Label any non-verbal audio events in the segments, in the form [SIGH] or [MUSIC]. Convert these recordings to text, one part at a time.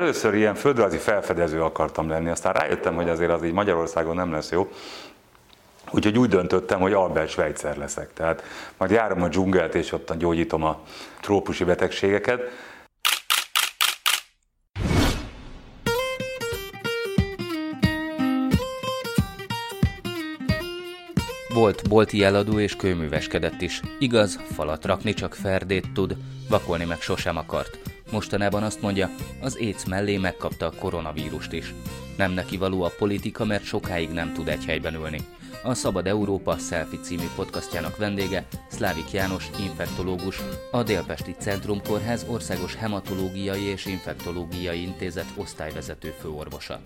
először ilyen földrajzi felfedező akartam lenni, aztán rájöttem, hogy azért az így Magyarországon nem lesz jó. Úgyhogy úgy döntöttem, hogy Albert Schweitzer leszek. Tehát majd járom a dzsungelt, és ott gyógyítom a trópusi betegségeket. Volt bolti eladó és kőműveskedett is. Igaz, falat rakni csak ferdét tud, vakolni meg sosem akart. Mostanában azt mondja, az éc mellé megkapta a koronavírust is. Nem neki való a politika, mert sokáig nem tud egy helyben ülni. A Szabad Európa Selfie című podcastjának vendége Szlávik János, infektológus, a Délpesti Centrum Kórház Országos Hematológiai és Infektológiai Intézet osztályvezető főorvosa.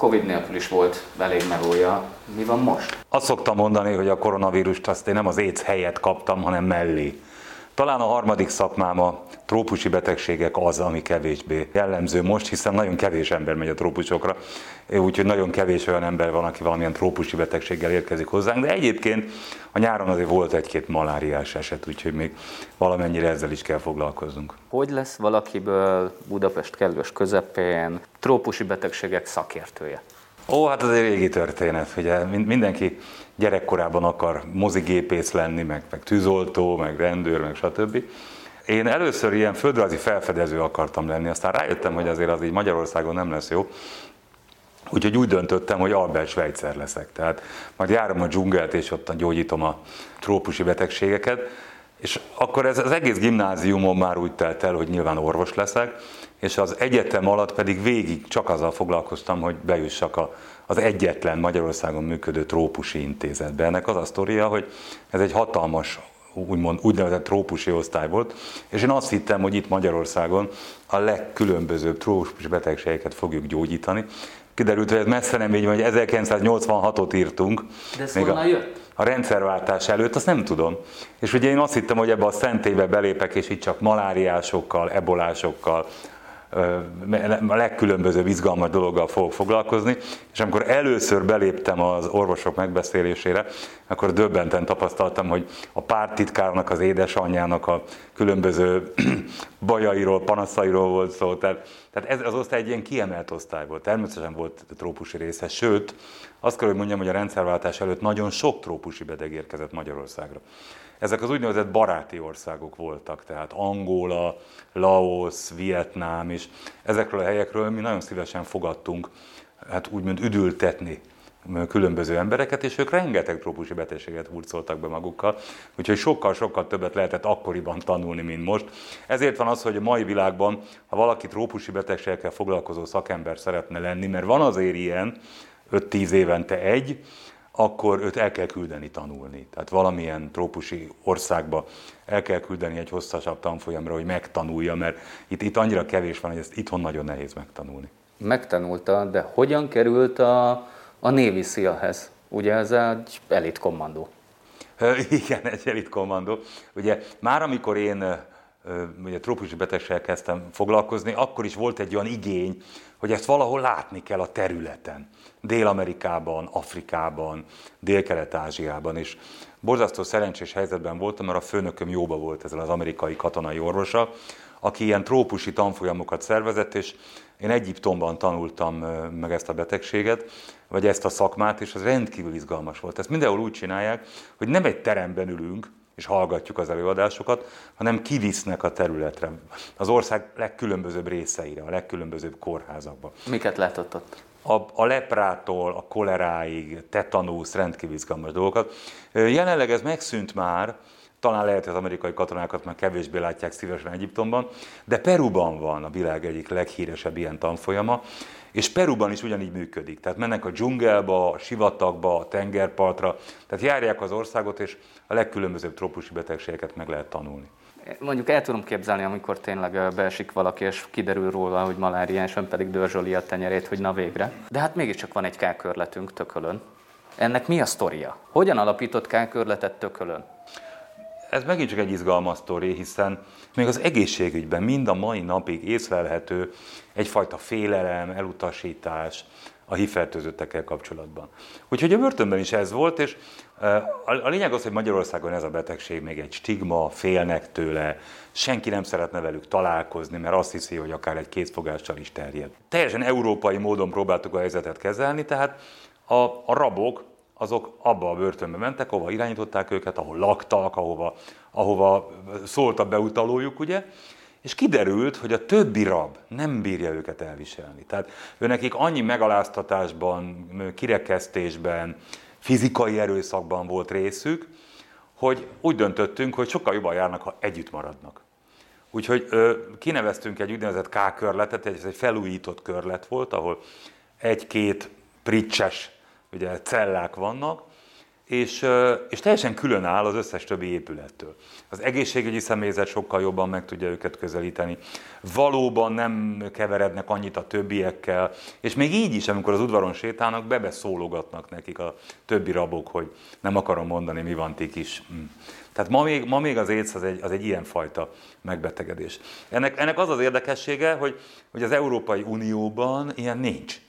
Covid nélkül is volt elég melója. Mi van most? Azt szoktam mondani, hogy a koronavírust azt én nem az éc helyet kaptam, hanem mellé. Talán a harmadik szakmám a trópusi betegségek az, ami kevésbé jellemző most, hiszen nagyon kevés ember megy a trópusokra, úgyhogy nagyon kevés olyan ember van, aki valamilyen trópusi betegséggel érkezik hozzánk, de egyébként a nyáron azért volt egy-két maláriás eset, úgyhogy még valamennyire ezzel is kell foglalkoznunk. Hogy lesz valakiből Budapest kellős közepén trópusi betegségek szakértője? Ó, hát az egy régi történet, ugye mindenki gyerekkorában akar mozigépész lenni, meg, meg tűzoltó, meg rendőr, meg stb. Én először ilyen földrajzi felfedező akartam lenni, aztán rájöttem, hogy azért az így Magyarországon nem lesz jó. Úgyhogy úgy döntöttem, hogy Albert Schweitzer leszek. Tehát majd járom a dzsungelt, és ott gyógyítom a trópusi betegségeket. És akkor ez az egész gimnáziumon már úgy telt el, hogy nyilván orvos leszek, és az egyetem alatt pedig végig csak azzal foglalkoztam, hogy bejussak a, az egyetlen Magyarországon működő trópusi intézetbe. Ennek az a sztoria, hogy ez egy hatalmas úgymond úgynevezett trópusi osztály volt, és én azt hittem, hogy itt Magyarországon a legkülönbözőbb trópusi betegségeket fogjuk gyógyítani. Kiderült, hogy ez messze nem így van, hogy 1986-ot írtunk. De ez még a, jött? A rendszerváltás előtt, azt nem tudom. És ugye én azt hittem, hogy ebbe a szentélybe belépek, és itt csak maláriásokkal, ebolásokkal, a legkülönbözőbb izgalmas dologgal fogok foglalkozni, és amikor először beléptem az orvosok megbeszélésére, akkor döbbenten tapasztaltam, hogy a pártitkárnak, az édesanyjának a különböző [CLEARS THROAT] bajairól, panaszairól volt szó. Tehát, tehát ez az osztály egy ilyen kiemelt osztály volt. Természetesen volt trópusi része, sőt, azt kell, hogy mondjam, hogy a rendszerváltás előtt nagyon sok trópusi beteg érkezett Magyarországra. Ezek az úgynevezett baráti országok voltak, tehát Angola, Laos, Vietnám is. Ezekről a helyekről mi nagyon szívesen fogadtunk, hát úgymond üdültetni különböző embereket, és ők rengeteg trópusi betegséget hurcoltak be magukkal, úgyhogy sokkal-sokkal többet lehetett akkoriban tanulni, mint most. Ezért van az, hogy a mai világban, ha valaki trópusi betegségekkel foglalkozó szakember szeretne lenni, mert van azért ilyen, 5-10 évente egy, akkor őt el kell küldeni tanulni. Tehát valamilyen trópusi országba el kell küldeni egy hosszasabb tanfolyamra, hogy megtanulja, mert itt, itt annyira kevés van, hogy ezt itthon nagyon nehéz megtanulni. Megtanulta, de hogyan került a, a Navy SEAL-hez? Ugye ez egy elit kommandó. Igen, egy elit kommandó. Ugye már amikor én ugye trópusi betegséggel kezdtem foglalkozni, akkor is volt egy olyan igény, hogy ezt valahol látni kell a területen. Dél-Amerikában, Afrikában, Dél-Kelet-Ázsiában is. Borzasztó szerencsés helyzetben voltam, mert a főnököm jóba volt ezzel az amerikai katonai orvosa, aki ilyen trópusi tanfolyamokat szervezett, és én Egyiptomban tanultam meg ezt a betegséget, vagy ezt a szakmát, és ez rendkívül izgalmas volt. Ezt mindenhol úgy csinálják, hogy nem egy teremben ülünk, és hallgatjuk az előadásokat, hanem kivisznek a területre, az ország legkülönbözőbb részeire, a legkülönbözőbb kórházakba. Miket látott ott? A, a leprától, a koleráig, tetanusz, rendkívül izgalmas dolgokat. Jelenleg ez megszűnt már, talán lehet, hogy az amerikai katonákat már kevésbé látják szívesen Egyiptomban, de Peruban van a világ egyik leghíresebb ilyen tanfolyama, és Peruban is ugyanígy működik. Tehát mennek a dzsungelba, a sivatagba, a tengerpartra, tehát járják az országot, és a legkülönbözőbb trópusi betegségeket meg lehet tanulni. Mondjuk el tudom képzelni, amikor tényleg beesik valaki, és kiderül róla, hogy maláriás, ön pedig dörzsöli a tenyerét, hogy na végre. De hát mégiscsak van egy kákörletünk tökölön. Ennek mi a sztoria? Hogyan alapított kákörletet tökölön? Ez megint csak egy izgalmas sztori, hiszen még az egészségügyben mind a mai napig észlelhető egyfajta félelem, elutasítás, a hívfertőzöttekkel kapcsolatban. Úgyhogy a börtönben is ez volt, és a lényeg az, hogy Magyarországon ez a betegség még egy stigma, félnek tőle, senki nem szeretne velük találkozni, mert azt hiszi, hogy akár egy kézfogással is terjed. Teljesen európai módon próbáltuk a helyzetet kezelni, tehát a, a rabok azok abba a börtönbe mentek, ahova irányították őket, ahol laktak, ahova, ahova szólt a beutalójuk, ugye, és kiderült, hogy a többi rab nem bírja őket elviselni. Tehát őnekik annyi megaláztatásban, kirekesztésben, fizikai erőszakban volt részük, hogy úgy döntöttünk, hogy sokkal jobban járnak, ha együtt maradnak. Úgyhogy ö, kineveztünk egy úgynevezett K-körletet, ez egy felújított körlet volt, ahol egy-két pricses ugye, cellák vannak, és, és teljesen külön áll az összes többi épülettől. Az egészségügyi személyzet sokkal jobban meg tudja őket közelíteni. Valóban nem keverednek annyit a többiekkel, és még így is, amikor az udvaron sétálnak, bebeszólogatnak nekik a többi rabok, hogy nem akarom mondani, mi van tik is. Hm. Tehát ma még, ma még az AIDS az egy, az egy ilyen fajta megbetegedés. Ennek, ennek az az érdekessége, hogy, hogy az Európai Unióban ilyen nincs.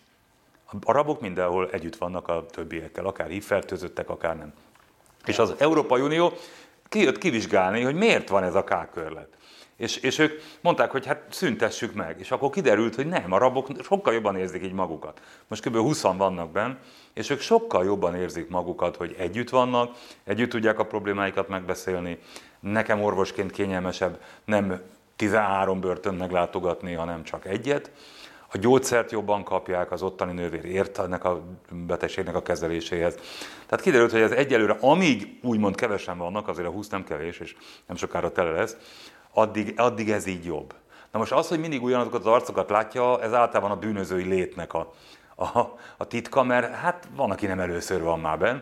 A rabok mindenhol együtt vannak a többiekkel, akár hívfertőzöttek, akár nem. És az Európai Unió kijött kivizsgálni, hogy miért van ez a K-körlet. És, és ők mondták, hogy hát szüntessük meg. És akkor kiderült, hogy nem, a rabok sokkal jobban érzik így magukat. Most kb. 20 vannak benn, és ők sokkal jobban érzik magukat, hogy együtt vannak, együtt tudják a problémáikat megbeszélni. Nekem orvosként kényelmesebb nem 13 börtön meglátogatni, hanem csak egyet a gyógyszert jobban kapják, az ottani nővér ért ennek a betegségnek a kezeléséhez. Tehát kiderült, hogy ez egyelőre, amíg úgymond kevesen vannak, azért a 20 nem kevés, és nem sokára tele lesz, addig, addig ez így jobb. Na most az, hogy mindig ugyanazokat az arcokat látja, ez általában a bűnözői létnek a, a, a titka, mert hát van, aki nem először van már benn,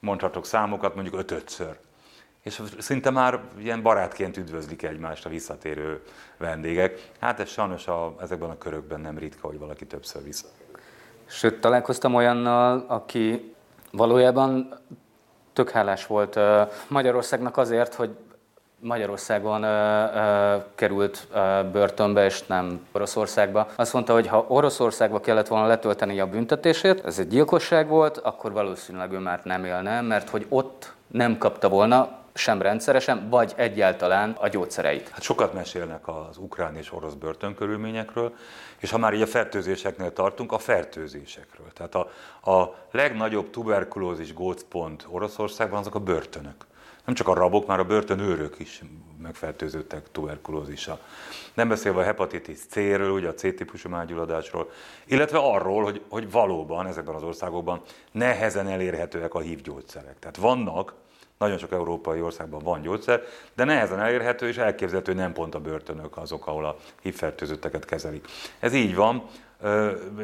mondhatok számokat, mondjuk ötötször és szinte már ilyen barátként üdvözlik egymást a visszatérő vendégek. Hát ez sajnos a, ezekben a körökben nem ritka, hogy valaki többször vissza. Sőt, találkoztam olyannal, aki valójában tök hálás volt Magyarországnak azért, hogy Magyarországon ö, ö, került ö, börtönbe, és nem Oroszországba. Azt mondta, hogy ha Oroszországba kellett volna letölteni a büntetését, ez egy gyilkosság volt, akkor valószínűleg ő már nem élne, mert hogy ott nem kapta volna sem rendszeresen, vagy egyáltalán a gyógyszereit. Hát sokat mesélnek az ukrán és orosz börtönkörülményekről, és ha már így a fertőzéseknél tartunk, a fertőzésekről. Tehát a, a legnagyobb tuberkulózis gócpont Oroszországban azok a börtönök. Nem csak a rabok, már a börtönőrök is megfertőzöttek tuberkulózisa. Nem beszélve a hepatitis C-ről, ugye a C-típusú mágyulladásról, illetve arról, hogy, hogy valóban ezekben az országokban nehezen elérhetőek a hívgyógyszerek. Tehát vannak nagyon sok európai országban van gyógyszer, de nehezen elérhető és elképzelhető, hogy nem pont a börtönök azok, ahol a hívfertőzötteket kezelik. Ez így van,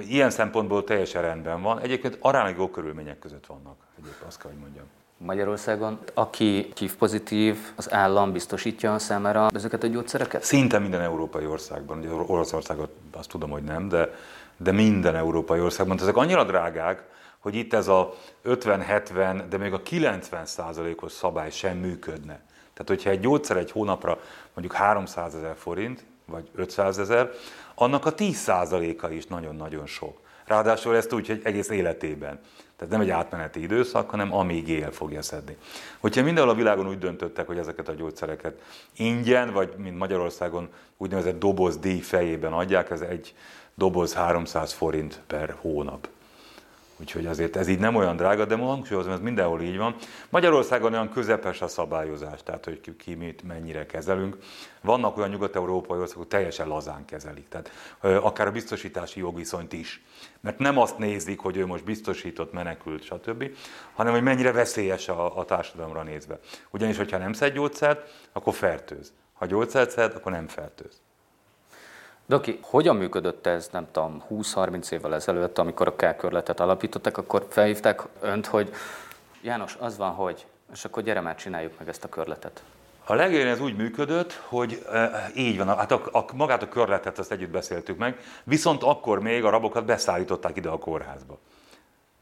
ilyen szempontból teljesen rendben van. Egyébként aránylag jó körülmények között vannak, egyébként azt kell, hogy mondjam. Magyarországon, aki kív pozitív, az állam biztosítja számára ezeket a gyógyszereket? Szinte minden európai országban, ugye Oroszországot azt tudom, hogy nem, de, de minden európai országban. Ezek annyira drágák, hogy itt ez a 50-70, de még a 90 százalékos szabály sem működne. Tehát, hogyha egy gyógyszer egy hónapra mondjuk 300 ezer forint, vagy 500 ezer, annak a 10 százaléka is nagyon-nagyon sok. Ráadásul ezt úgy, hogy egész életében. Tehát nem egy átmeneti időszak, hanem amíg él fogja szedni. Hogyha mindenhol a világon úgy döntöttek, hogy ezeket a gyógyszereket ingyen, vagy mint Magyarországon úgynevezett doboz díj fejében adják, ez egy doboz 300 forint per hónap. Úgyhogy azért ez így nem olyan drága, de hangsúlyozom, ez mindenhol így van. Magyarországon olyan közepes a szabályozás, tehát hogy ki mit mennyire kezelünk. Vannak olyan nyugat-európai országok, teljesen lazán kezelik, tehát akár a biztosítási jogviszonyt is. Mert nem azt nézik, hogy ő most biztosított, menekült, stb., hanem hogy mennyire veszélyes a, a társadalomra nézve. Ugyanis, hogyha nem szed gyógyszert, akkor fertőz. Ha gyógyszert szed, akkor nem fertőz. Doki, hogyan működött ez, nem tudom, 20-30 évvel ezelőtt, amikor a K-körletet alapítottak, akkor felhívták önt, hogy János, az van, hogy, és akkor gyere már csináljuk meg ezt a körletet. A legelején ez úgy működött, hogy e, így van, hát a, a, magát a körletet azt együtt beszéltük meg, viszont akkor még a rabokat beszállították ide a kórházba.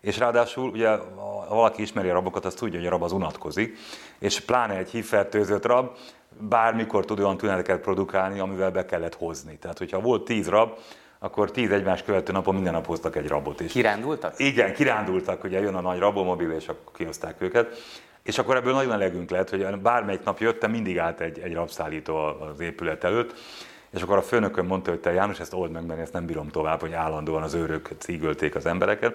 És ráadásul, ugye, ha valaki ismeri a rabokat, az tudja, hogy a rab az unatkozik, és pláne egy hívfertőzött rab, bármikor tud olyan tüneteket produkálni, amivel be kellett hozni. Tehát, hogyha volt tíz rab, akkor tíz egymás követő napon minden nap hoztak egy rabot is. Kirándultak? Igen, kirándultak, ugye jön a nagy rabomobil, és akkor kihozták őket. És akkor ebből nagyon elegünk lett, hogy bármelyik nap jöttem, mindig állt egy, egy rabszállító az épület előtt, és akkor a főnökön mondta, hogy te János, ezt old meg, mert ezt nem bírom tovább, hogy állandóan az őrök cígölték az embereket.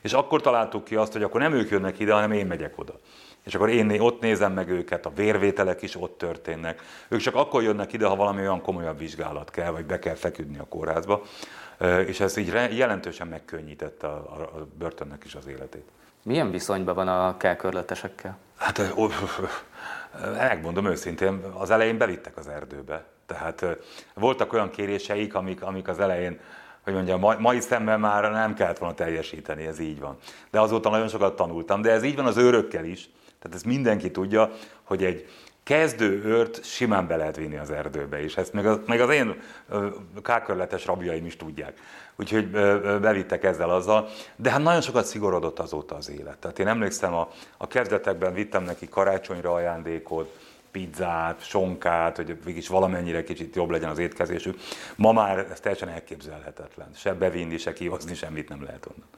És akkor találtuk ki azt, hogy akkor nem ők jönnek ide, hanem én megyek oda. És akkor én ott nézem meg őket, a vérvételek is ott történnek. Ők csak akkor jönnek ide, ha valami olyan komolyabb vizsgálat kell, vagy be kell feküdni a kórházba. És ez így jelentősen megkönnyítette a, a börtönnek is az életét. Milyen viszonyban van a kelkörletesekkel? Hát megmondom őszintén, az elején belittek az erdőbe. Tehát voltak olyan kéréseik, amik, amik az elején hogy mondjam, mai, mai szemmel már nem kellett volna teljesíteni, ez így van. De azóta nagyon sokat tanultam, de ez így van az őrökkel is. Tehát ezt mindenki tudja, hogy egy kezdő őrt simán be lehet vinni az erdőbe, és ezt meg az, meg az én kákörletes rabjaim is tudják. Úgyhogy bevittek ezzel azzal, de hát nagyon sokat szigorodott azóta az élet. Tehát én emlékszem, a, a kezdetekben vittem neki karácsonyra ajándékot, pizzát, sonkát, hogy mégis valamennyire kicsit jobb legyen az étkezésük. Ma már ez teljesen elképzelhetetlen. Se bevinni, se kihozni, semmit nem lehet onnan.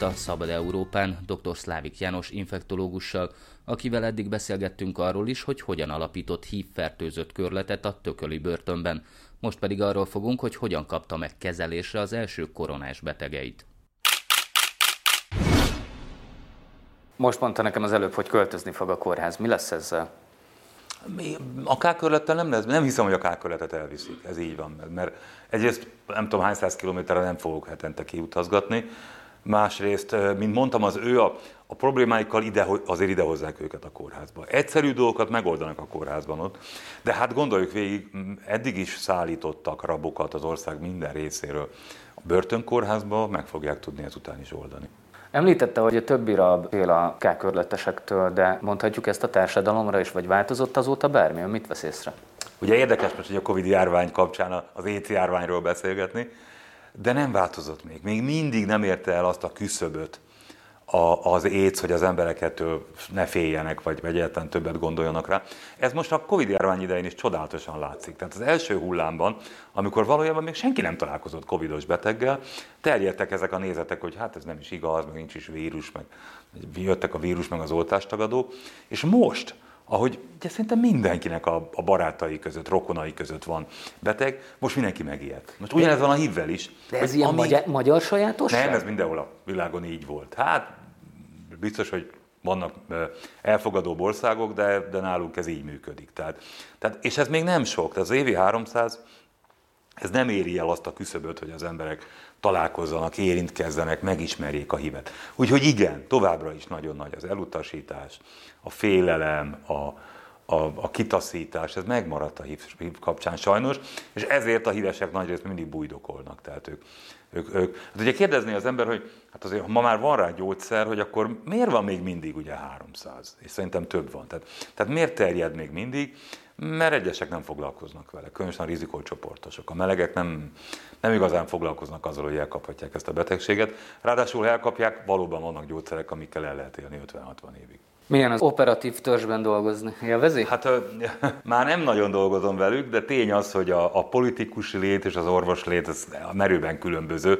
Itt a Szabad Európán dr. Szlávik János infektológussal, akivel eddig beszélgettünk arról is, hogy hogyan alapított hívfertőzött körletet a tököli börtönben. Most pedig arról fogunk, hogy hogyan kapta meg kezelésre az első koronás betegeit. Most mondta nekem az előbb, hogy költözni fog a kórház. Mi lesz ezzel? A kákörlettel nem lesz, nem hiszem, hogy a kákörletet elviszik, ez így van, mert egyrészt nem tudom hány száz kilométerre nem fogok hetente kiutazgatni, másrészt, mint mondtam, az ő a, a problémáikkal ide, azért idehozzák őket a kórházba. Egyszerű dolgokat megoldanak a kórházban ott, de hát gondoljuk végig, eddig is szállítottak rabokat az ország minden részéről. A börtönkórházba meg fogják tudni ezután is oldani. Említette, hogy a többi rab fél a kákörletesektől, de mondhatjuk ezt a társadalomra is, vagy változott azóta bármi? Mit vesz észre? Ugye érdekes most, hogy a Covid járvány kapcsán az EC járványról beszélgetni, de nem változott még. Még mindig nem érte el azt a küszöböt az éc, hogy az emberek ettől ne féljenek, vagy egyáltalán többet gondoljanak rá. Ez most a Covid járvány idején is csodálatosan látszik. Tehát az első hullámban, amikor valójában még senki nem találkozott covidos beteggel, terjedtek ezek a nézetek, hogy hát ez nem is igaz, meg nincs is vírus, meg jöttek a vírus, meg az oltástagadók, és most, ahogy ugye szerintem mindenkinek a, a barátai között, rokonai között van beteg, most mindenki megijedt. Most ugyanez van a hívvel is. De ez ilyen amíg... magyar, magyar sajátosság? Nem, ez mindenhol a világon így volt. Hát biztos, hogy vannak elfogadó országok, de, de nálunk ez így működik. Tehát, tehát, és ez még nem sok, tehát az évi 300, ez nem éri el azt a küszöböt, hogy az emberek találkozzanak, érintkezzenek, megismerjék a hívet. Úgyhogy igen, továbbra is nagyon nagy az elutasítás, a félelem, a, a, a kitaszítás, ez megmaradt a hív, kapcsán sajnos, és ezért a hívesek nagyrészt mindig bújdokolnak. Tehát ők, ők, ők. Hát ugye kérdezni az ember, hogy hát azért, ha ma már van rá gyógyszer, hogy akkor miért van még mindig ugye 300? És szerintem több van. Tehát, tehát miért terjed még mindig? Mert egyesek nem foglalkoznak vele, különösen a rizikócsoportosok. A melegek nem, nem igazán foglalkoznak azzal, hogy elkaphatják ezt a betegséget. Ráadásul, ha elkapják, valóban vannak gyógyszerek, amikkel el lehet élni 50-60 évig. Milyen az operatív törzsben dolgozni? Élvezi? Hát [LAUGHS] már nem nagyon dolgozom velük, de tény az, hogy a, a politikus lét és az orvos lét az a merőben különböző.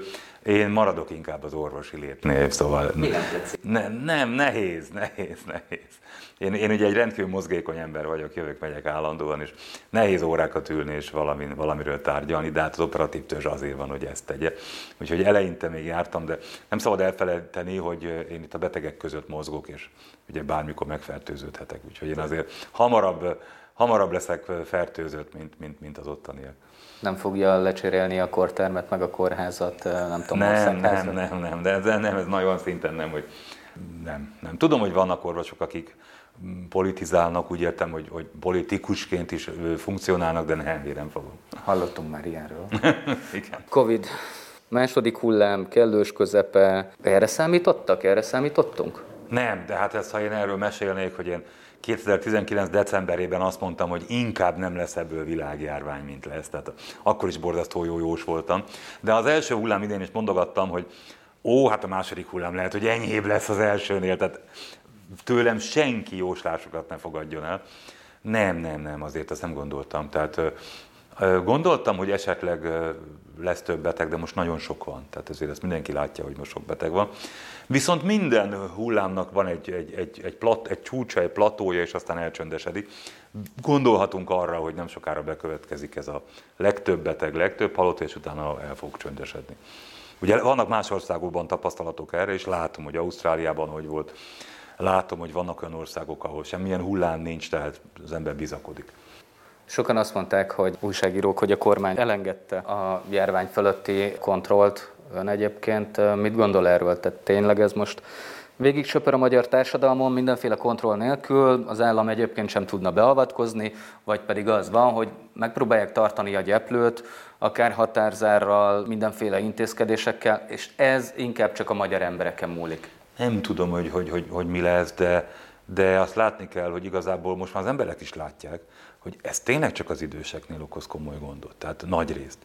Én maradok inkább az orvosi létnél, szóval... Mi nem tetszik? Ne, nem, nehéz, nehéz, nehéz. Én, én ugye egy rendkívül mozgékony ember vagyok, jövök, megyek állandóan, és nehéz órákat ülni és valami, valamiről tárgyalni, de hát az operatív törzs azért van, hogy ezt tegye. Úgyhogy eleinte még jártam, de nem szabad elfelejteni, hogy én itt a betegek között mozgok, és ugye bármikor megfertőződhetek. Úgyhogy én azért hamarabb, hamarabb leszek fertőzött, mint, mint, mint az ottaniak nem fogja lecserélni a kortermet, meg a kórházat, nem tudom, nem, nem, nem, nem, de, de nem, ez nagyon szinten nem, hogy nem, nem. Tudom, hogy vannak orvosok, akik politizálnak, úgy értem, hogy, hogy politikusként is funkcionálnak, de nem, nem fogom. Hallottunk már ilyenről. [LAUGHS] Igen. Covid második hullám, kellős közepe, erre számítottak, erre számítottunk? Nem, de hát ezt, ha én erről mesélnék, hogy én 2019. decemberében azt mondtam, hogy inkább nem lesz ebből világjárvány, mint lesz. Tehát akkor is borzasztó jó jós voltam. De az első hullám idén is mondogattam, hogy ó, hát a második hullám lehet, hogy enyhébb lesz az elsőnél. Tehát tőlem senki jóslásokat ne fogadjon el. Nem, nem, nem, azért ezt nem gondoltam. Tehát gondoltam, hogy esetleg lesz több beteg, de most nagyon sok van. Tehát ezért ezt mindenki látja, hogy most sok beteg van. Viszont minden hullámnak van egy, egy, egy, egy, plat, egy csúcsa, egy platója, és aztán elcsöndesedik. Gondolhatunk arra, hogy nem sokára bekövetkezik ez a legtöbb beteg, legtöbb halott, és utána el fog csöndesedni. Ugye vannak más országokban tapasztalatok erre, és látom, hogy Ausztráliában hogy volt, látom, hogy vannak olyan országok, ahol semmilyen hullám nincs, tehát az ember bizakodik. Sokan azt mondták, hogy újságírók, hogy a kormány elengedte a járvány fölötti kontrollt. Ön egyébként mit gondol erről? Tehát tényleg ez most végig söpör a magyar társadalmon mindenféle kontroll nélkül, az állam egyébként sem tudna beavatkozni, vagy pedig az van, hogy megpróbálják tartani a gyeplőt, akár határzárral, mindenféle intézkedésekkel, és ez inkább csak a magyar embereken múlik. Nem tudom, hogy, hogy, hogy, hogy mi lesz, de, de azt látni kell, hogy igazából most már az emberek is látják, hogy ez tényleg csak az időseknél okoz komoly gondot, tehát nagy részt.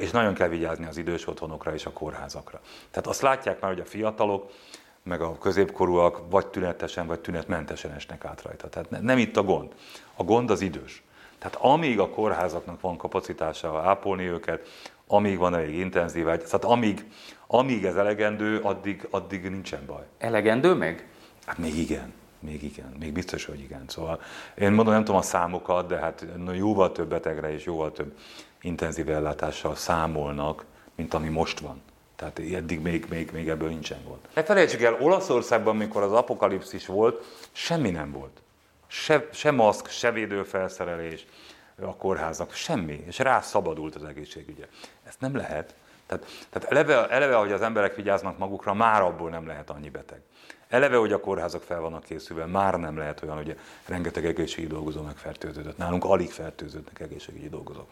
És nagyon kell vigyázni az idős otthonokra és a kórházakra. Tehát azt látják már, hogy a fiatalok, meg a középkorúak vagy tünetesen, vagy tünetmentesen esnek át rajta. Tehát nem itt a gond. A gond az idős. Tehát amíg a kórházaknak van kapacitása ápolni őket, amíg van elég intenzív, tehát amíg, amíg ez elegendő, addig, addig nincsen baj. Elegendő még? Hát még igen. Még igen, még biztos, hogy igen. Szóval én mondom, nem tudom a számokat, de hát jóval több betegre és jóval több intenzív ellátással számolnak, mint ami most van. Tehát eddig még, még, még ebből nincsen volt. Ne felejtsük el, Olaszországban, mikor az apokalipszis volt, semmi nem volt. Se, se maszk, se védőfelszerelés a kórháznak, semmi. És rá szabadult az egészségügye. Ezt nem lehet. Tehát, tehát eleve, eleve, hogy az emberek vigyáznak magukra, már abból nem lehet annyi beteg. Eleve, hogy a kórházak fel vannak készülve, már nem lehet olyan, hogy rengeteg egészségügyi dolgozó megfertőződött. Nálunk alig fertőződnek egészségügyi dolgozók.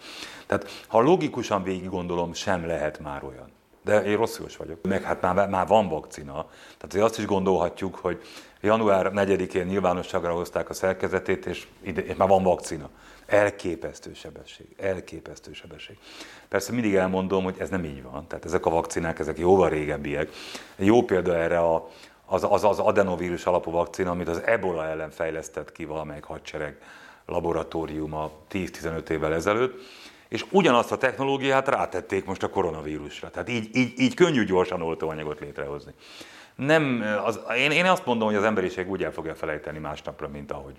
Tehát ha logikusan végig gondolom, sem lehet már olyan. De én rosszul vagyok. Meg hát már, már van vakcina. Tehát azért azt is gondolhatjuk, hogy január 4-én nyilvánosságra hozták a szerkezetét, és, ide, és már van vakcina. Elképesztő sebesség, elképesztő sebesség. Persze mindig elmondom, hogy ez nem így van, tehát ezek a vakcinák, ezek jóval régebbiek. Jó példa erre a, az, az, az adenovírus alapú vakcina, amit az ebola ellen fejlesztett ki valamelyik hadsereg laboratóriuma 10-15 évvel ezelőtt, és ugyanazt a technológiát rátették most a koronavírusra. Tehát így, így, így könnyű gyorsan oltóanyagot létrehozni. Nem, az, én, én azt mondom, hogy az emberiség úgy el fogja felejteni másnapra, mint ahogy,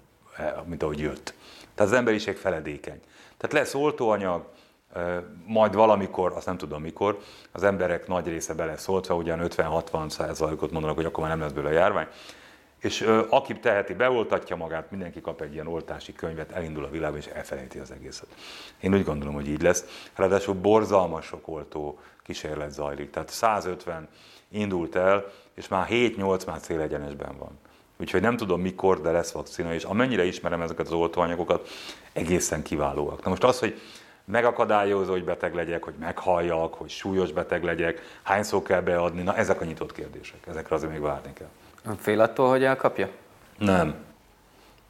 mint ahogy jött. Tehát az emberiség feledékeny. Tehát lesz oltóanyag, majd valamikor, azt nem tudom mikor, az emberek nagy része beleszóltva, ugyan 50-60 százalékot mondanak, hogy akkor már nem lesz belőle járvány, és ö, aki teheti, beoltatja magát, mindenki kap egy ilyen oltási könyvet, elindul a világba, és elfelejti az egészet. Én úgy gondolom, hogy így lesz. Ráadásul borzalmas sok oltó kísérlet zajlik. Tehát 150 indult el, és már 7-8 már célegyenesben van. Úgyhogy nem tudom mikor, de lesz vakcina, és amennyire ismerem ezeket az oltóanyagokat, egészen kiválóak. Na most az, hogy megakadályozó, hogy beteg legyek, hogy meghalljak, hogy súlyos beteg legyek, hányszor kell beadni, na ezek a nyitott kérdések, ezekre azért még várni kell. Fél attól, hogy elkapja? Nem.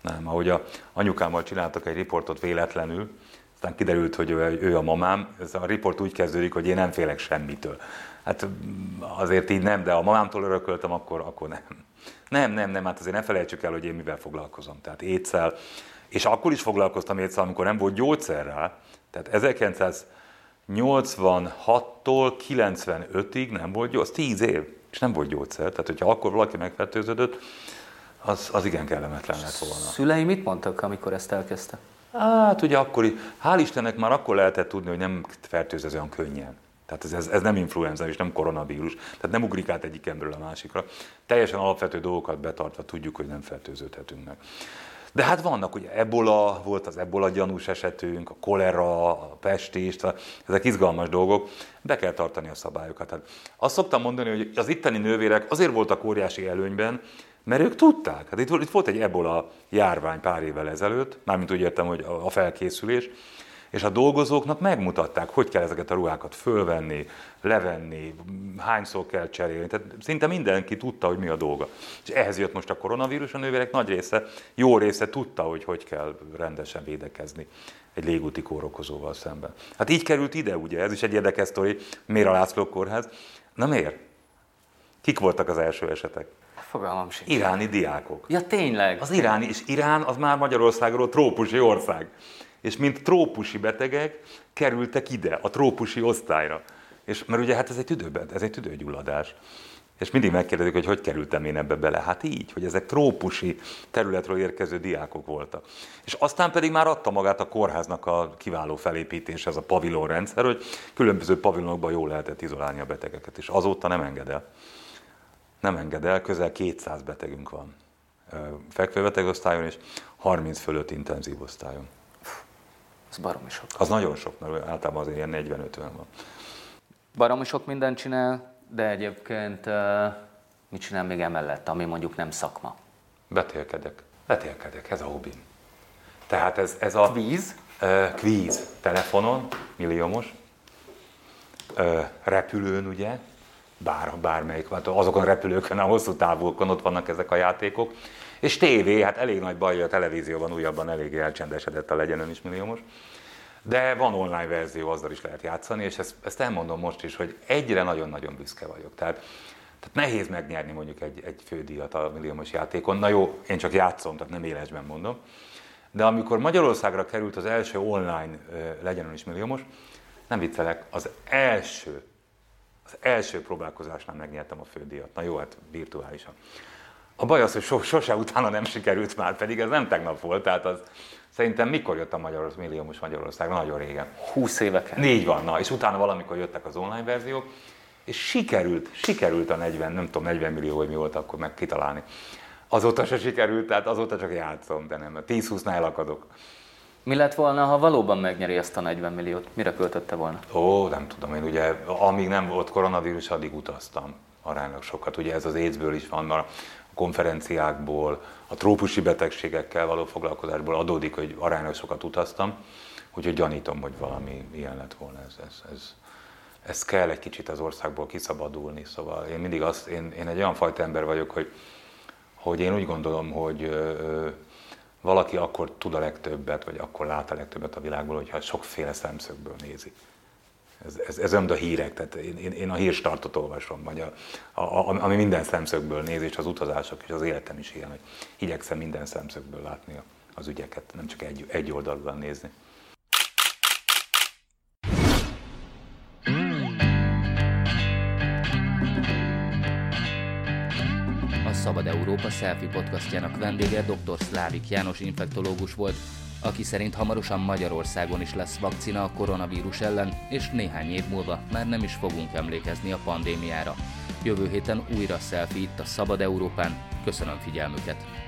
Nem. Ahogy a anyukámmal csináltak egy riportot véletlenül, aztán kiderült, hogy ő, ő a mamám. Ez a riport úgy kezdődik, hogy én nem félek semmitől. Hát azért így nem, de a mamámtól örököltem, akkor, akkor nem. Nem, nem, nem, hát azért ne felejtsük el, hogy én mivel foglalkozom. Tehát étszel, és akkor is foglalkoztam étszel, amikor nem volt gyógyszer rá. Tehát 86-tól 95-ig nem volt gyógyszer, az 10 év, és nem volt gyógyszer. Tehát, hogyha akkor valaki megfertőződött, az, az igen kellemetlen lett volna. Szülei mit mondtak, amikor ezt elkezdte? Hát ugye akkor, hál' Istennek már akkor lehetett tudni, hogy nem fertőz ez olyan könnyen. Tehát ez, ez, ez nem influenza és nem koronavírus, tehát nem ugrik át egyik emberről a másikra. Teljesen alapvető dolgokat betartva tudjuk, hogy nem fertőződhetünk meg. De hát vannak, ugye ebola, volt az ebola gyanús esetünk, a kolera, a pestést, ezek izgalmas dolgok, be kell tartani a szabályokat. Hát azt szoktam mondani, hogy az itteni nővérek azért voltak óriási előnyben, mert ők tudták. Hát itt, itt volt egy ebola járvány pár évvel ezelőtt, mármint úgy értem, hogy a felkészülés, és a dolgozóknak megmutatták, hogy kell ezeket a ruhákat fölvenni, levenni, hányszor kell cserélni. Tehát szinte mindenki tudta, hogy mi a dolga. És ehhez jött most a koronavírus, a nővérek nagy része, jó része tudta, hogy hogy kell rendesen védekezni egy légúti kórokozóval szemben. Hát így került ide, ugye, ez is egy érdekes sztori, miért a László kórház. Na miért? Kik voltak az első esetek? Fogalmam sincs. Iráni diákok. Ja, tényleg? Az iráni, és Irán az már Magyarországról trópusi ország. És mint trópusi betegek kerültek ide, a trópusi osztályra. És mert ugye hát ez egy, tüdőben, ez egy tüdőgyulladás. És mindig megkérdezik, hogy hogy kerültem én ebbe bele. Hát így, hogy ezek trópusi területről érkező diákok voltak. És aztán pedig már adta magát a kórháznak a kiváló felépítés, ez a pavilonrendszer, hogy különböző pavilonokban jól lehetett izolálni a betegeket, és azóta nem enged el nem enged el, közel 200 betegünk van fekvőbeteg osztályon, és 30 fölött intenzív osztályon. Ez baromi sok. Az nagyon sok, mert általában azért ilyen 40-50 van. Baromi sok mindent csinál, de egyébként mit csinál még emellett, ami mondjuk nem szakma? Betélkedek. Betélkedek, ez a hobbim. Tehát ez, ez a... Kvíz? Uh, kvíz. Telefonon, milliómos. Uh, repülőn, ugye, bár, bármelyik, azokon a repülőkön, a hosszú távúkon ott vannak ezek a játékok. És tévé, hát elég nagy baj, a televízióban újabban eléggé elcsendesedett a legyen is milliómos. De van online verzió, azzal is lehet játszani, és ezt, ezt elmondom most is, hogy egyre nagyon-nagyon büszke vagyok. Tehát, tehát nehéz megnyerni mondjuk egy, egy fődíjat a milliómos játékon. Na jó, én csak játszom, tehát nem élesben mondom. De amikor Magyarországra került az első online legyen is milliómos, nem viccelek, az első az első próbálkozásnál megnyertem a fődíjat. Na jó, hát virtuálisan. A baj az, hogy so, sose utána nem sikerült már, pedig ez nem tegnap volt, tehát az szerintem mikor jött a Magyarország, milliómos Magyarország? Nagyon régen. 20 éveken. Négy van, na, és utána valamikor jöttek az online verziók, és sikerült, sikerült a 40, nem tudom, 40 millió, hogy mi volt akkor meg kitalálni. Azóta se sikerült, tehát azóta csak játszom, de nem, 10-20-nál elakadok. Mi lett volna, ha valóban megnyeri ezt a 40 milliót? Mire költötte volna? Ó, nem tudom, én ugye, amíg nem volt koronavírus, addig utaztam aránylag sokat. Ugye ez az AIDS-ből is van, mert konferenciákból, a trópusi betegségekkel való foglalkozásból adódik, hogy aránylag sokat utaztam, úgyhogy gyanítom, hogy valami ilyen lett volna. Ez, ez, ez, ez kell egy kicsit az országból kiszabadulni, szóval én mindig azt, én, én egy olyan fajta ember vagyok, hogy, hogy én úgy gondolom, hogy ö, valaki akkor tud a legtöbbet, vagy akkor lát a legtöbbet a világból, hogyha sokféle szemszögből nézi. Ez, ez, ez a hírek, tehát én, én, én a hírstartot olvasom, vagy a, a, a, ami minden szemszögből néz, és az utazások, és az életem is ilyen, hogy igyekszem minden szemszögből látni az ügyeket, nem csak egy, egy oldalban nézni. Szabad Európa Selfie podcastjának vendége dr. Szlávik János infektológus volt, aki szerint hamarosan Magyarországon is lesz vakcina a koronavírus ellen, és néhány év múlva már nem is fogunk emlékezni a pandémiára. Jövő héten újra selfie itt a Szabad Európán. Köszönöm figyelmüket!